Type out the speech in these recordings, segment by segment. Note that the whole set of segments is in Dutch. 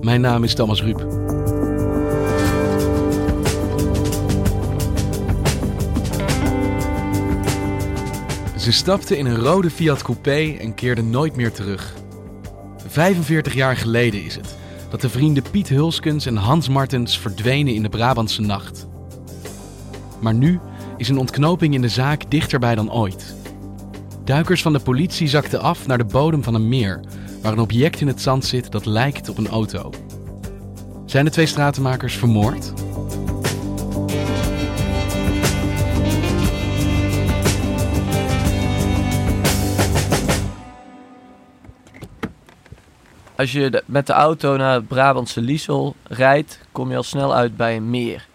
Mijn naam is Thomas Ruip. Ze stapte in een rode Fiat Coupé en keerde nooit meer terug. 45 jaar geleden is het dat de vrienden Piet Hulskens en Hans Martens verdwenen in de Brabantse nacht. Maar nu is een ontknoping in de zaak dichterbij dan ooit. Duikers van de politie zakten af naar de bodem van een meer, waar een object in het zand zit dat lijkt op een auto. Zijn de twee stratenmakers vermoord? Als je met de auto naar het Brabantse Liesel rijdt, kom je al snel uit bij een meer.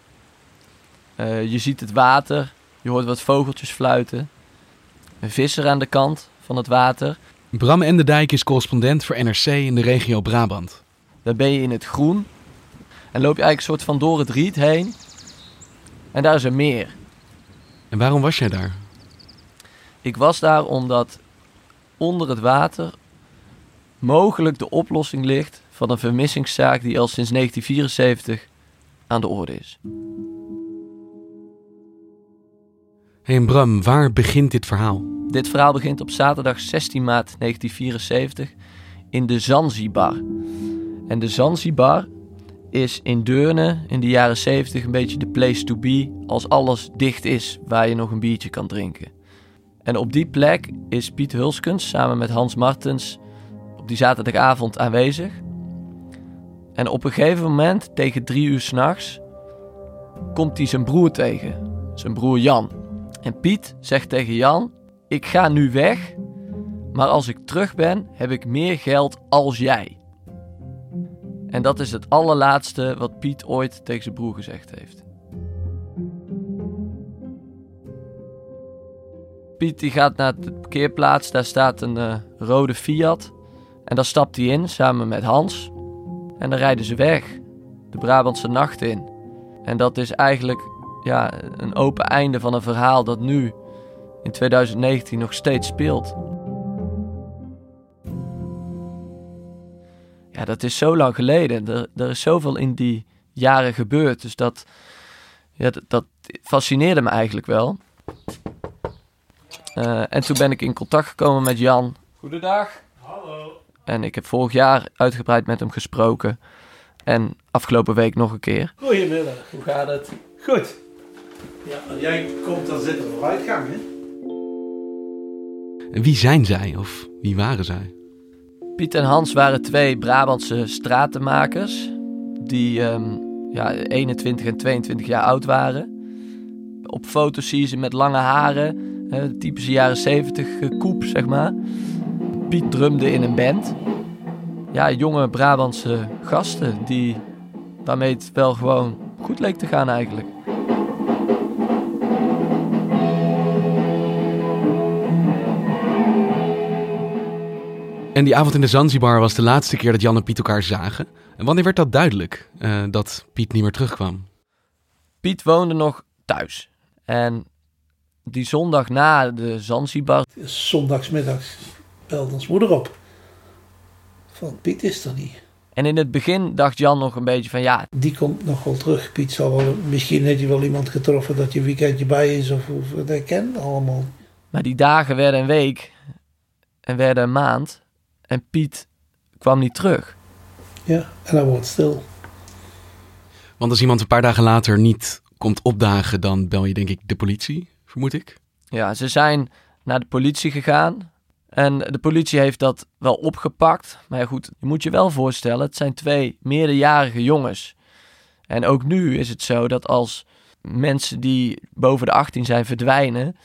Eh, je ziet het water, je hoort wat vogeltjes fluiten. Een visser aan de kant van het water. Bram Enderdijk is correspondent voor NRC in de regio Brabant. Dan ben je in het groen. En loop je eigenlijk een soort van door het riet heen. En daar is een meer. En waarom was jij daar? Ik was daar omdat onder het water mogelijk de oplossing ligt van een vermissingszaak die al sinds 1974 aan de orde is. Hey en Bram, waar begint dit verhaal? Dit verhaal begint op zaterdag 16 maart 1974 in de Zanzibar. En de Zanzibar is in Deurne in de jaren 70 een beetje de place to be als alles dicht is waar je nog een biertje kan drinken. En op die plek is Piet Hulskens samen met Hans Martens op die zaterdagavond aanwezig. En op een gegeven moment, tegen drie uur s'nachts, komt hij zijn broer tegen. Zijn broer Jan. En Piet zegt tegen Jan: Ik ga nu weg, maar als ik terug ben, heb ik meer geld als jij. En dat is het allerlaatste wat Piet ooit tegen zijn broer gezegd heeft. Piet die gaat naar de parkeerplaats, daar staat een eh, rode Fiat. En daar stapt hij in samen met Hans. En dan rijden ze weg, de Brabantse nacht in. En dat is eigenlijk ja, een open einde van een verhaal dat nu in 2019 nog steeds speelt. Ja, dat is zo lang geleden. Er, er is zoveel in die jaren gebeurd. Dus dat, ja, dat, dat fascineerde me eigenlijk wel. Eh, en toen ben ik in contact gekomen met Jan. Goedendag. Hallo. En ik heb vorig jaar uitgebreid met hem gesproken. En afgelopen week nog een keer. Goedemiddag. Hoe gaat het? Goed. Ja, als jij komt, dan zit er vooruitgang, hè? En wie zijn zij of wie waren zij? Piet en Hans waren twee Brabantse stratenmakers. Die ehm, ja, 21 en 22 jaar oud waren. Op foto's zie je ze met lange haren. typische jaren 70 eh, koep, zeg maar. Piet drumde in een band. Ja, jonge Brabantse gasten die waarmee het wel gewoon goed leek te gaan eigenlijk. En die avond in de Zanzibar was de laatste keer dat Jan en Piet elkaar zagen. En wanneer werd dat duidelijk, eh, dat Piet niet meer terugkwam? Piet woonde nog thuis. En die zondag na de Zanzibar Zondagsmiddags belde ons moeder op. Van Piet is er niet. En in het begin dacht Jan nog een beetje van ja, Die komt nog wel terug. Piet zal wel, misschien heeft hij wel iemand getroffen dat je een weekendje bij is of, of wat ik ken allemaal. maar die dagen werden een week en werden een maand en Piet kwam niet terug. Ja, en dan wordt het stil. Want als iemand een paar dagen later niet komt opdagen, dan bel je denk ik de politie, vermoed ik. Ja, ze zijn naar de politie gegaan. En de politie heeft dat wel opgepakt. Maar ja, goed, je moet je wel voorstellen, het zijn twee meerderjarige jongens. En ook nu is het zo dat als mensen die boven de 18 zijn verdwijnen,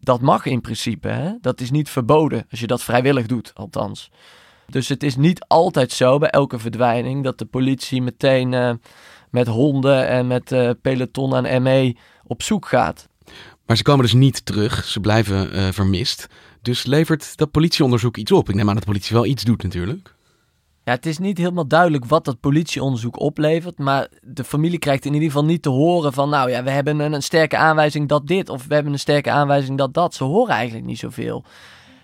dat mag in principe. Hè? Dat is niet verboden, als je dat vrijwillig doet, althans. Dus het is niet altijd zo bij elke verdwijning dat de politie meteen uh, met honden en met uh, peloton aan ME op zoek gaat. Maar ze komen dus niet terug, ze blijven uh, vermist. Dus levert dat politieonderzoek iets op? Ik neem aan dat de politie wel iets doet natuurlijk. Ja, het is niet helemaal duidelijk wat dat politieonderzoek oplevert. Maar de familie krijgt in ieder geval niet te horen van... nou ja, we hebben een, sterke aanwijzing dat dit... of we hebben een sterke aanwijzing dat dat. Ze horen eigenlijk niet zoveel.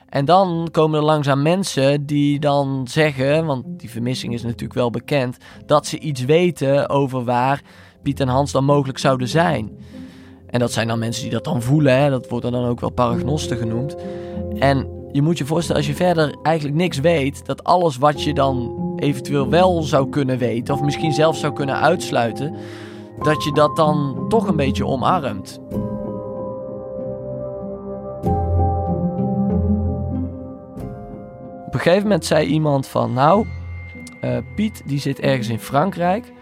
En dan komen er langzaam mensen die dan zeggen... want die vermissing is natuurlijk wel bekend... dat ze iets weten over waar Piet en Hans dan mogelijk zouden zijn. En dat zijn dan mensen die dat dan voelen. Hè? Dat wordt dan ook wel paragnosten genoemd. En je moet je voorstellen, als je verder eigenlijk niks weet, dat alles wat je dan eventueel wel zou kunnen weten, of misschien zelfs zou kunnen uitsluiten, dat je dat dan toch een beetje omarmt. Op een gegeven moment zei iemand van, nou, uh, Piet die zit ergens in Frankrijk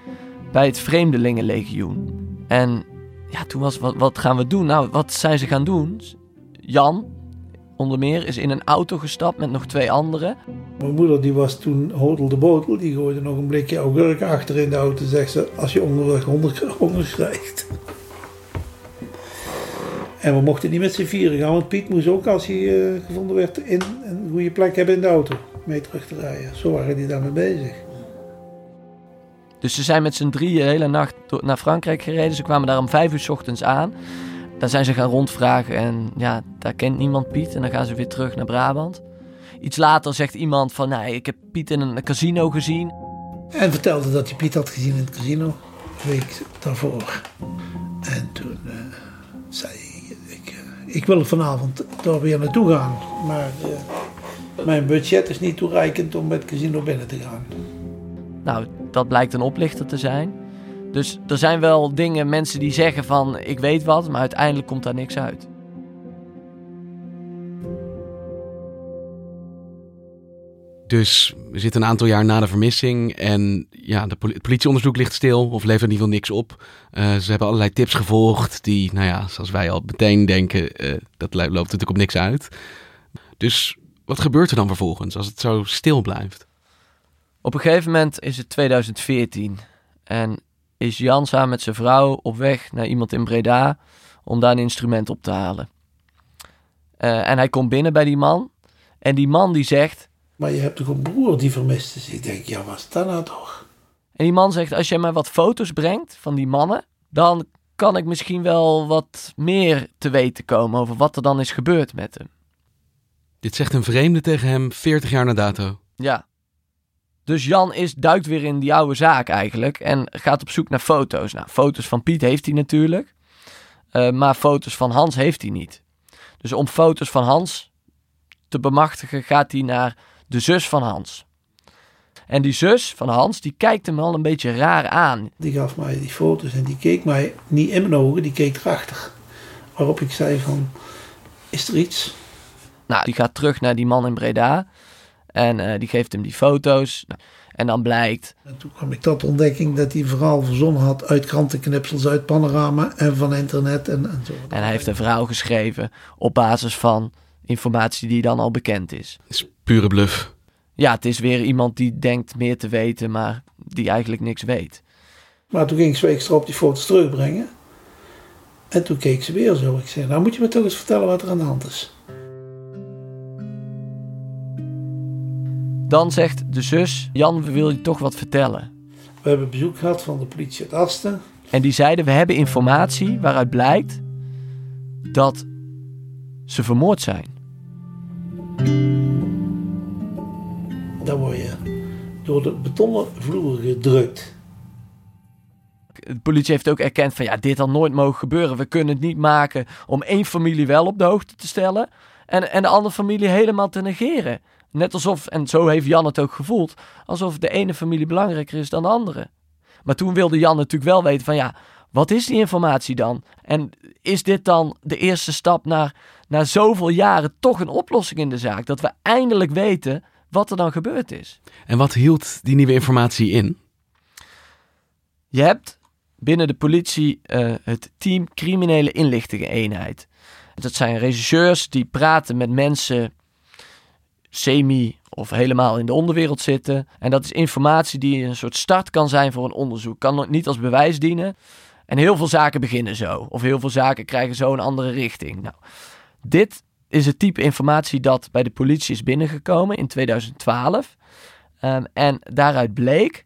bij het Vreemdelingenlegioen. En ja, toen was, wat, wat gaan we doen? Nou, wat zijn ze gaan doen? Jan, onder meer, is in een auto gestapt met nog twee anderen. Mijn moeder die was toen hodel de botel. Die gooide nog een blikje augurk achter in de auto. Zegt ze, als je onderweg honger krijgt. En we mochten niet met z'n vieren gaan. Want Piet moest ook, als hij uh, gevonden werd, in een goede plek hebben in de auto. Mee terug te rijden. Zo waren die daarmee bezig. Dus ze zijn met z'n drieën de hele nacht naar Frankrijk gereden. Ze kwamen daar om vijf uur s ochtends aan. Daar zijn ze gaan rondvragen en ja, daar kent niemand Piet. En dan gaan ze weer terug naar Brabant. Iets later zegt iemand van, nou, ik heb Piet in een casino gezien. En vertelde dat hij Piet had gezien in het casino, een week daarvoor. En toen uh, zei hij, ik, uh, ik wil vanavond daar weer naartoe gaan. Maar uh, mijn budget is niet toereikend om met het casino binnen te gaan. Nou, dat blijkt een oplichter te zijn. Dus er zijn wel dingen, mensen die zeggen van ik weet wat, maar uiteindelijk komt daar niks uit. Dus we zitten een aantal jaar na de vermissing en ja, de het politieonderzoek ligt stil of levert in ieder geval niks op. Uh, ze hebben allerlei tips gevolgd die, nou ja, zoals wij al meteen denken, uh, dat loopt natuurlijk op niks uit. Dus wat gebeurt er dan vervolgens als het zo stil blijft? Op een gegeven moment is het 2014 en is Jan samen met zijn vrouw op weg naar iemand in Breda om daar een instrument op te halen. Uh, en hij komt binnen bij die man en die man die zegt... Maar je hebt toch een broer die vermist is? Ik denk, ja, wat is dat nou toch? En die man zegt, als jij mij wat foto's brengt van die mannen, dan kan ik misschien wel wat meer te weten komen over wat er dan is gebeurd met hem. Dit zegt een vreemde tegen hem 40 jaar na dato. Ja. Dus Jan is, duikt weer in die oude zaak eigenlijk en gaat op zoek naar foto's. Nou, foto's van Piet heeft hij natuurlijk, uh, maar foto's van Hans heeft hij niet. Dus om foto's van Hans te bemachtigen gaat hij naar de zus van Hans. En die zus van Hans, die kijkt hem al een beetje raar aan. Die gaf mij die foto's en die keek mij niet in mijn ogen, die keek erachter. Waarop ik zei van, is er iets? Nou, die gaat terug naar die man in Breda. En uh, die geeft hem die foto's. En dan blijkt. En toen kwam ik tot ontdekking dat hij vooral verzonnen had uit krantenknipsels, uit panorama en van internet en, en zo. En hij heeft een verhaal geschreven op basis van informatie die dan al bekend is. Het is pure bluff. Ja, het is weer iemand die denkt meer te weten, maar die eigenlijk niks weet. Maar toen ging ze extra op die foto's terugbrengen. En toen keek ze weer zo. Ik zei, nou moet je me toch eens vertellen wat er aan de hand is. Dan zegt de zus, Jan, we willen je toch wat vertellen. We hebben bezoek gehad van de politie uit Asten. En die zeiden, we hebben informatie waaruit blijkt dat ze vermoord zijn. Dan word je door de betonnen vloer gedrukt. De politie heeft ook erkend van ja, dit had nooit mogen gebeuren. We kunnen het niet maken om één familie wel op de hoogte te stellen en, en de andere familie helemaal te negeren. Net alsof, en zo heeft Jan het ook gevoeld, alsof de ene familie belangrijker is dan de andere. Maar toen wilde Jan natuurlijk wel weten van ja, Wat is die informatie dan? En is dit dan de eerste stap naar, na zoveel jaren toch een oplossing in de zaak? Dat we eindelijk weten wat er dan gebeurd is. En wat hield die nieuwe informatie in? Je hebt binnen de politie uh, het team criminele inlichtingen eenheid. Dat zijn regisseurs die praten met mensen semi of helemaal in de onderwereld zitten. En dat is informatie die een soort start kan zijn voor een onderzoek. Kan niet als bewijs dienen. En heel veel zaken beginnen zo. Of heel veel zaken krijgen zo een andere richting. Nou, dit is het type informatie dat bij de politie is binnengekomen in 2012. Um, en daaruit bleek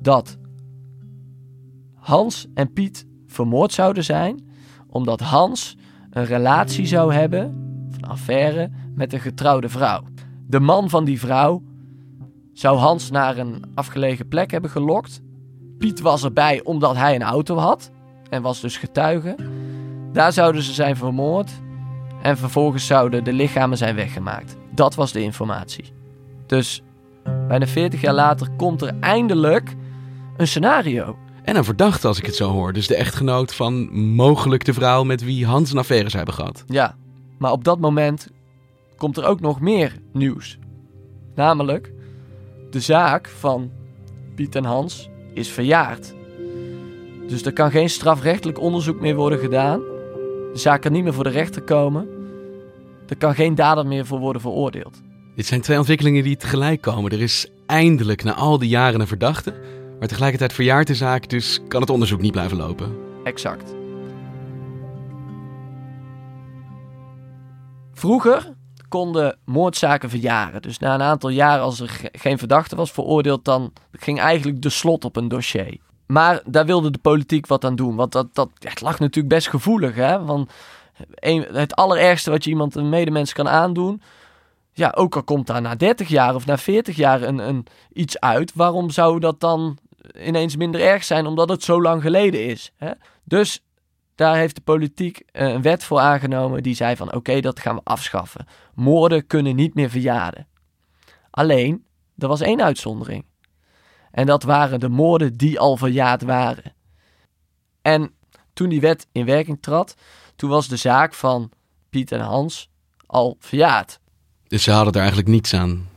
dat Hans en Piet vermoord zouden zijn, omdat Hans een relatie zou hebben, een affaire, met een getrouwde vrouw. De man van die vrouw zou Hans naar een afgelegen plek hebben gelokt. Piet was erbij omdat hij een auto had en was dus getuige. Daar zouden ze zijn vermoord en vervolgens zouden de lichamen zijn weggemaakt. Dat was de informatie. Dus bijna 40 jaar later komt er eindelijk een scenario. En een verdachte, als ik het zo hoor. Dus de echtgenoot van mogelijk de vrouw met wie Hans een affaire zou hebben gehad. Ja, maar op dat moment komt er ook nog meer nieuws. Namelijk, de zaak van Piet en Hans is verjaard. Dus er kan geen strafrechtelijk onderzoek meer worden gedaan. De zaak kan niet meer voor de rechter komen. Er kan geen dader meer voor worden veroordeeld. Dit zijn twee ontwikkelingen die tegelijk komen. Er is eindelijk na al die jaren een verdachte, maar tegelijkertijd verjaart de zaak, dus kan het onderzoek niet blijven lopen. Exact. Vroeger konden moordzaken verjaren. Dus na een aantal jaren, als er geen verdachte was veroordeeld, dan ging eigenlijk de slot op een dossier. Maar daar wilde de politiek wat aan doen. Want dat, dat het lag natuurlijk best gevoelig. Hè? Want het allerergste wat je iemand, een medemens kan aandoen. Ja, ook al komt daar na 30 jaar of na 40 jaar een, een, iets uit. Waarom zou dat dan ineens minder erg zijn omdat het zo lang geleden is? Hè? Dus daar heeft de politiek eh, een wet voor aangenomen die zei van oké, dat gaan we afschaffen. Moorden kunnen niet meer verjaarden. Alleen, er was één uitzondering. En dat waren de moorden die al verjaard waren. En toen die wet in werking trad, toen was de zaak van Piet en Hans al verjaard. Dus ze hadden er eigenlijk niets aan.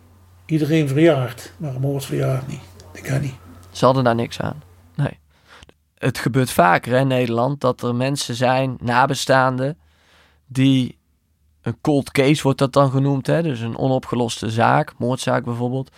Iedereen verjaard, maar een moord verjaard niet. Dat kan niet. Ze hadden daar niks aan. Het gebeurt vaker in Nederland dat er mensen zijn, nabestaanden, die een cold case wordt dat dan genoemd, hè? dus een onopgeloste zaak, moordzaak bijvoorbeeld,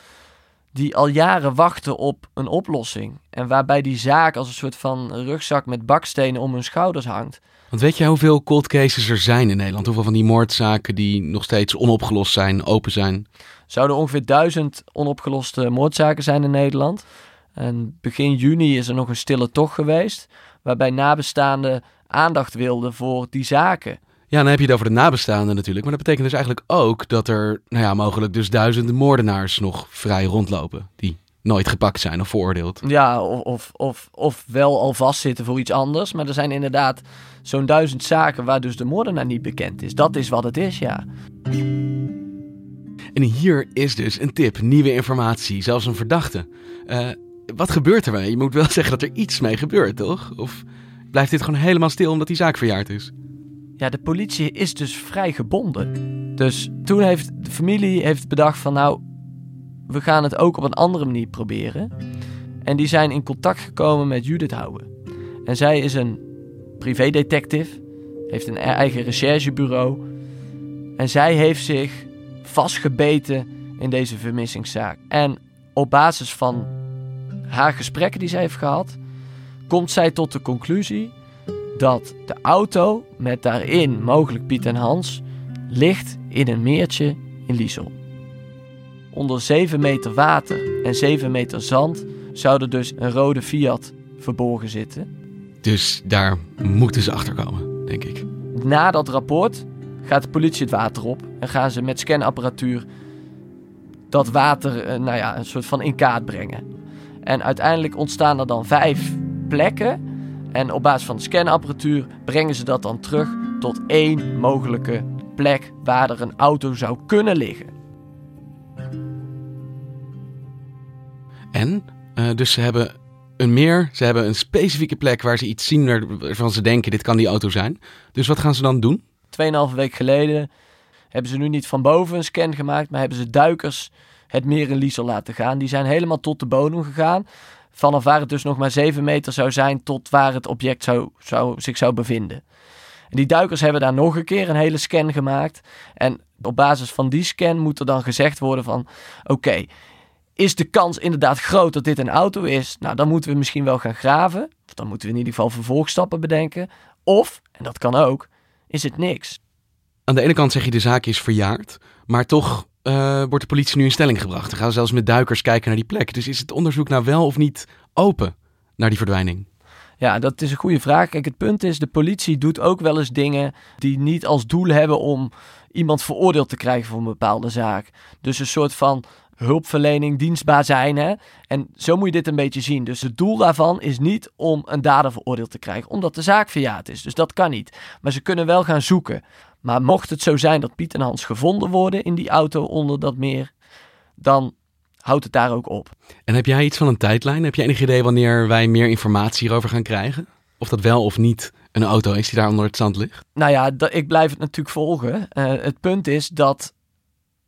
die al jaren wachten op een oplossing. En waarbij die zaak als een soort van rugzak met bakstenen om hun schouders hangt. Want weet jij hoeveel cold cases er zijn in Nederland? Hoeveel van die moordzaken die nog steeds onopgelost zijn, open zijn? Zouden ongeveer duizend onopgeloste moordzaken zijn in Nederland. En begin juni is er nog een stille tocht geweest, waarbij nabestaanden aandacht wilden voor die zaken. Ja, dan heb je het over de nabestaanden natuurlijk. Maar dat betekent dus eigenlijk ook dat er, nou ja, mogelijk dus duizenden moordenaars nog vrij rondlopen. Die nooit gepakt zijn of veroordeeld. Ja, of, of, of, of wel al vastzitten voor iets anders. Maar er zijn inderdaad zo'n duizend zaken waar dus de moordenaar niet bekend is. Dat is wat het is, ja. En hier is dus een tip, nieuwe informatie, zelfs een verdachte. Uh, wat gebeurt er mee? Je moet wel zeggen dat er iets mee gebeurt, toch? Of blijft dit gewoon helemaal stil omdat die zaak verjaard is? Ja, de politie is dus vrij gebonden. Dus toen heeft de familie heeft bedacht van nou, we gaan het ook op een andere manier proberen. En die zijn in contact gekomen met Judith Houwen. En zij is een privédetective, heeft een eigen recherchebureau. En zij heeft zich vastgebeten in deze vermissingszaak. En op basis van haar gesprekken die zij heeft gehad, komt zij tot de conclusie dat de auto met daarin mogelijk Piet en Hans ligt in een meertje in Liesel. Onder 7 meter water en 7 meter zand zou er dus een rode Fiat verborgen zitten. Dus daar moeten ze achter komen, denk ik. Na dat rapport gaat de politie het water op en gaan ze met scanapparatuur dat water eh, nou ja, een soort van in kaart brengen. En uiteindelijk ontstaan er dan vijf plekken. En op basis van de scanapparatuur brengen ze dat dan terug tot één mogelijke plek waar er een auto zou kunnen liggen. En? Uh, dus ze hebben een meer. Ze hebben een specifieke plek waar ze iets zien waarvan ze denken dit kan die auto zijn. Dus wat gaan ze dan doen? Tweeënhalve week geleden hebben ze nu niet van boven een scan gemaakt, maar hebben ze duikers het meer in Liesel laten gaan. Die zijn helemaal tot de bodem gegaan. Vanaf waar het dus nog maar 7 meter zou zijn tot waar het object zou, zou, zich zou bevinden. En die duikers hebben daar nog een keer een hele scan gemaakt. En op basis van die scan moet er dan gezegd worden van... Oké, is de kans inderdaad groot dat dit een auto is? Nou, dan moeten we misschien wel gaan graven. Of dan moeten we in ieder geval vervolgstappen bedenken. Of, en dat kan ook, is het niks. Aan de ene kant zeg je de zaak is verjaard, maar toch uh, wordt de politie nu in stelling gebracht. Ze gaan zelfs met duikers kijken naar die plek. Dus is het onderzoek nou wel of niet open naar die verdwijning? Ja, dat is een goede vraag. Kijk, het punt is, de politie doet ook wel eens dingen die niet als doel hebben om iemand veroordeeld te krijgen voor een bepaalde zaak. Dus een soort van hulpverlening, dienstbaar zijn. Hè? En zo moet je dit een beetje zien. Dus het doel daarvan is niet om een dader veroordeeld te krijgen, omdat de zaak verjaard is. Dus dat kan niet. Maar ze kunnen wel gaan zoeken. Maar mocht het zo zijn dat Piet en Hans gevonden worden in die auto onder dat meer, dan houdt het daar ook op. En heb jij iets van een tijdlijn? Heb je enig idee wanneer wij meer informatie hierover gaan krijgen? Of dat wel of niet een auto is die daar onder het zand ligt? Nou ja, ik blijf het natuurlijk volgen. Uh, het punt is dat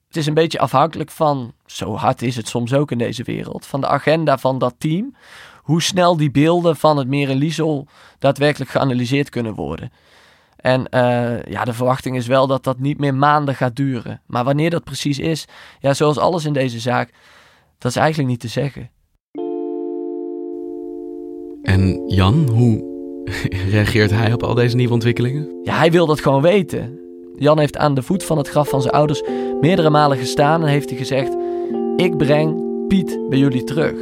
het is een beetje afhankelijk van, zo hard is het soms ook in deze wereld, van de agenda van dat team. Hoe snel die beelden van het meer in Liesel daadwerkelijk geanalyseerd kunnen worden. En uh, ja, de verwachting is wel dat dat niet meer maanden gaat duren. Maar wanneer dat precies is, ja, zoals alles in deze zaak, dat is eigenlijk niet te zeggen. En Jan, hoe reageert hij op al deze nieuwe ontwikkelingen? Ja, hij wil dat gewoon weten. Jan heeft aan de voet van het graf van zijn ouders meerdere malen gestaan en heeft hij gezegd: Ik breng Piet bij jullie terug.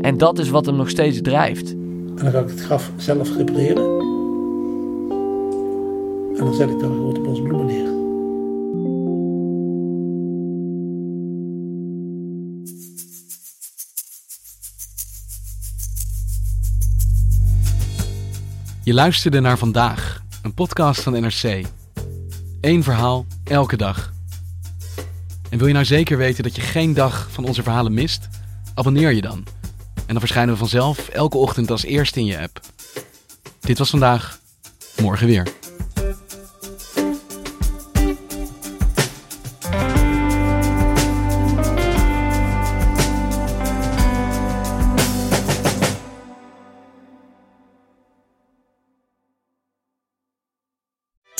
En dat is wat hem nog steeds drijft. En dan ga ik het graf zelf repareren. En dan zet ik daar een grote bos bloemen neer. Je luisterde naar vandaag, een podcast van NRC. Eén verhaal, elke dag. En wil je nou zeker weten dat je geen dag van onze verhalen mist? Abonneer je dan. En dan verschijnen we vanzelf elke ochtend als eerste in je app. Dit was vandaag, morgen weer.